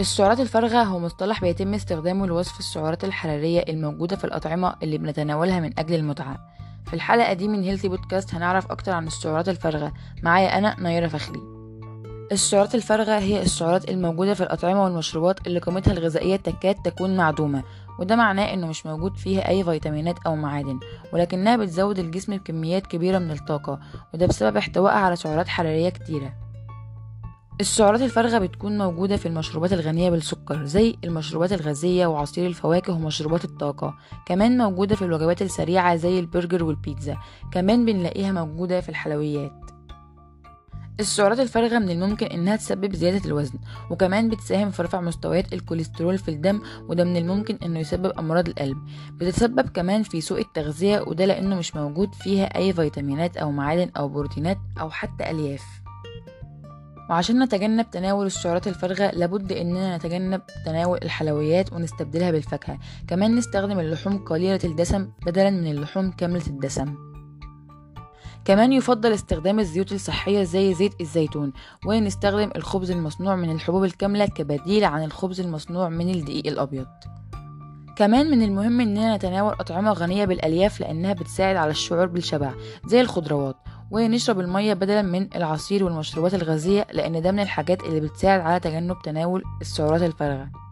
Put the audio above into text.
السعرات الفارغة هو مصطلح بيتم استخدامه لوصف السعرات الحرارية الموجودة في الأطعمة اللي بنتناولها من أجل المتعة. في الحلقة دي من هيلثي بودكاست هنعرف أكتر عن السعرات الفارغة. معايا أنا نيرة فخري. السعرات الفارغة هي السعرات الموجودة في الأطعمة والمشروبات اللي قيمتها الغذائية تكاد تكون معدومة وده معناه إنه مش موجود فيها أي فيتامينات أو معادن ولكنها بتزود الجسم بكميات كبيرة من الطاقة وده بسبب احتوائها على سعرات حرارية كتيرة. السعرات الفارغة بتكون موجودة في المشروبات الغنية بالسكر زي المشروبات الغازية وعصير الفواكه ومشروبات الطاقة. كمان موجودة في الوجبات السريعة زي البرجر والبيتزا. كمان بنلاقيها موجودة في الحلويات. السعرات الفارغة من الممكن إنها تسبب زيادة الوزن وكمان بتساهم في رفع مستويات الكوليسترول في الدم وده من الممكن إنه يسبب أمراض القلب. بتتسبب كمان في سوء التغذية وده لأنه مش موجود فيها أي فيتامينات أو معادن أو بروتينات أو حتى ألياف. وعشان نتجنب تناول السعرات الفارغة لابد إننا نتجنب تناول الحلويات ونستبدلها بالفاكهة. كمان نستخدم اللحوم قليلة الدسم بدلا من اللحوم كاملة الدسم. كمان يفضل استخدام الزيوت الصحية زي زيت الزيتون ونستخدم الخبز المصنوع من الحبوب الكاملة كبديل عن الخبز المصنوع من الدقيق الأبيض. كمان من المهم إننا نتناول أطعمة غنية بالألياف لأنها بتساعد على الشعور بالشبع زي الخضروات. ونشرب المية بدلا من العصير والمشروبات الغازية لأن ده من الحاجات اللي بتساعد على تجنب تناول السعرات الفارغة.